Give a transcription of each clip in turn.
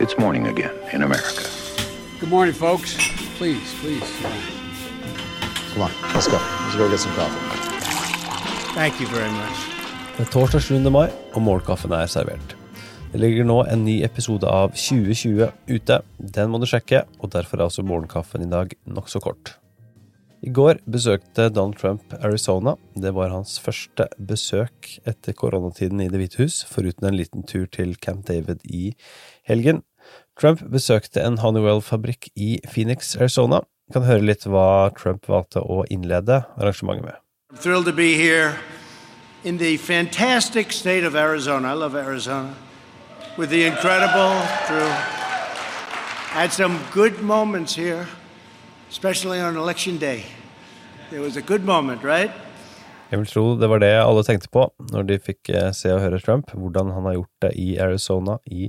It's morning again in America. Good morning, folks. Please, please. Come on, let's go. Let's go get some coffee. Thank you very much. Det er torsdag 7. mai, og morgenkaffen er servert. Det ligger nå en ny episode av 2020 ute. Den må du sjekke, og derfor er også morgenkaffen i dag nokså kort. I går besøkte Donald Trump Arizona. Det var hans første besøk etter koronatiden i Det hvite hus, foruten en liten tur til Camp David i helgen. Trump besøkte en Honeywell-fabrikk i Phoenix, Arizona. Vi kan høre litt hva Trump valgte å innlede arrangementet med. I'm thrilled to be here in the fantastic state of Arizona. I love Arizona. With the incredible crew. Had some good moments here, especially on election day. It was a good moment, right? Jeg vil tro det var det alle tenkte på når de fikk eh, se og høre Trump, hvordan han har gjort det i Arizona i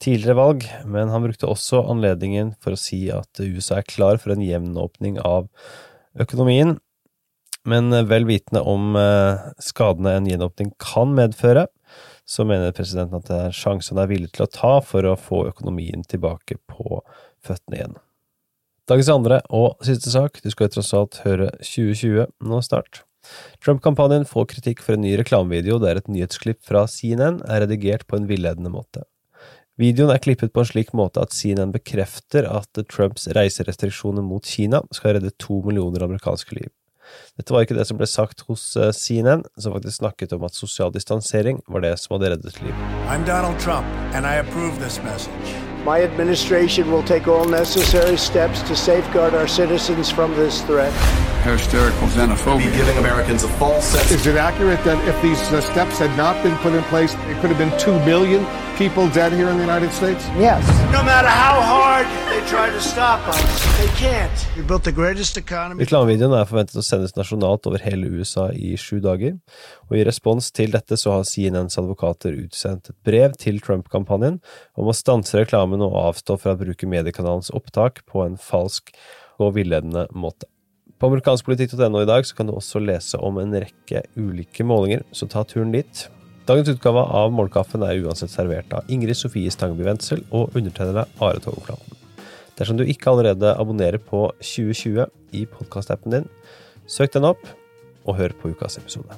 tidligere valg, men han brukte også anledningen for å si at USA er klar for en jevnåpning av økonomien. Men vel vitende om eh, skadene en gjenåpning kan medføre, så mener presidenten at det er sjansen han er villig til å ta for å få økonomien tilbake på føttene igjen. Dagens andre og siste sak, du skal jo tross alt høre 2020 nå snart. Trump-kampanjen får kritikk for en ny reklamevideo der et nyhetsklipp fra CNN er redigert på en villedende måte. Videoen er klippet på en slik måte at CNN bekrefter at Trumps reiserestriksjoner mot Kina skal redde to millioner amerikanske liv. Dette var ikke det som ble sagt hos eh, CNN, som faktisk snakket om at sosial distansering var det som hadde reddet liv. I'm Donald Trump, and I approve this message. My administration will take all necessary steps to safeguard our citizens from this threat. Hysterical xenophobia. Giving Americans a false sense. Is it accurate that if these uh, steps had not been put in place, it could have been 2 million people dead here in the United States? Yes. No matter how Reklamevideoen er forventet å sendes nasjonalt over hele USA i sju dager, og i respons til dette så har CNNs advokater utsendt et brev til Trump-kampanjen om å stanse reklamen og avstå fra å bruke mediekanalens opptak på en falsk og villedende måte. På amerikanskpolitikk.no i dag så kan du også lese om en rekke ulike målinger, så ta turen dit. Dagens utgave av Målkaffen er uansett servert av Ingrid Sofie Stangeby Wendsel og undertegnede Are Togflaten. Dersom du ikke allerede abonnerer på 2020 i podkastappen din, søk den opp og hør på ukas episode.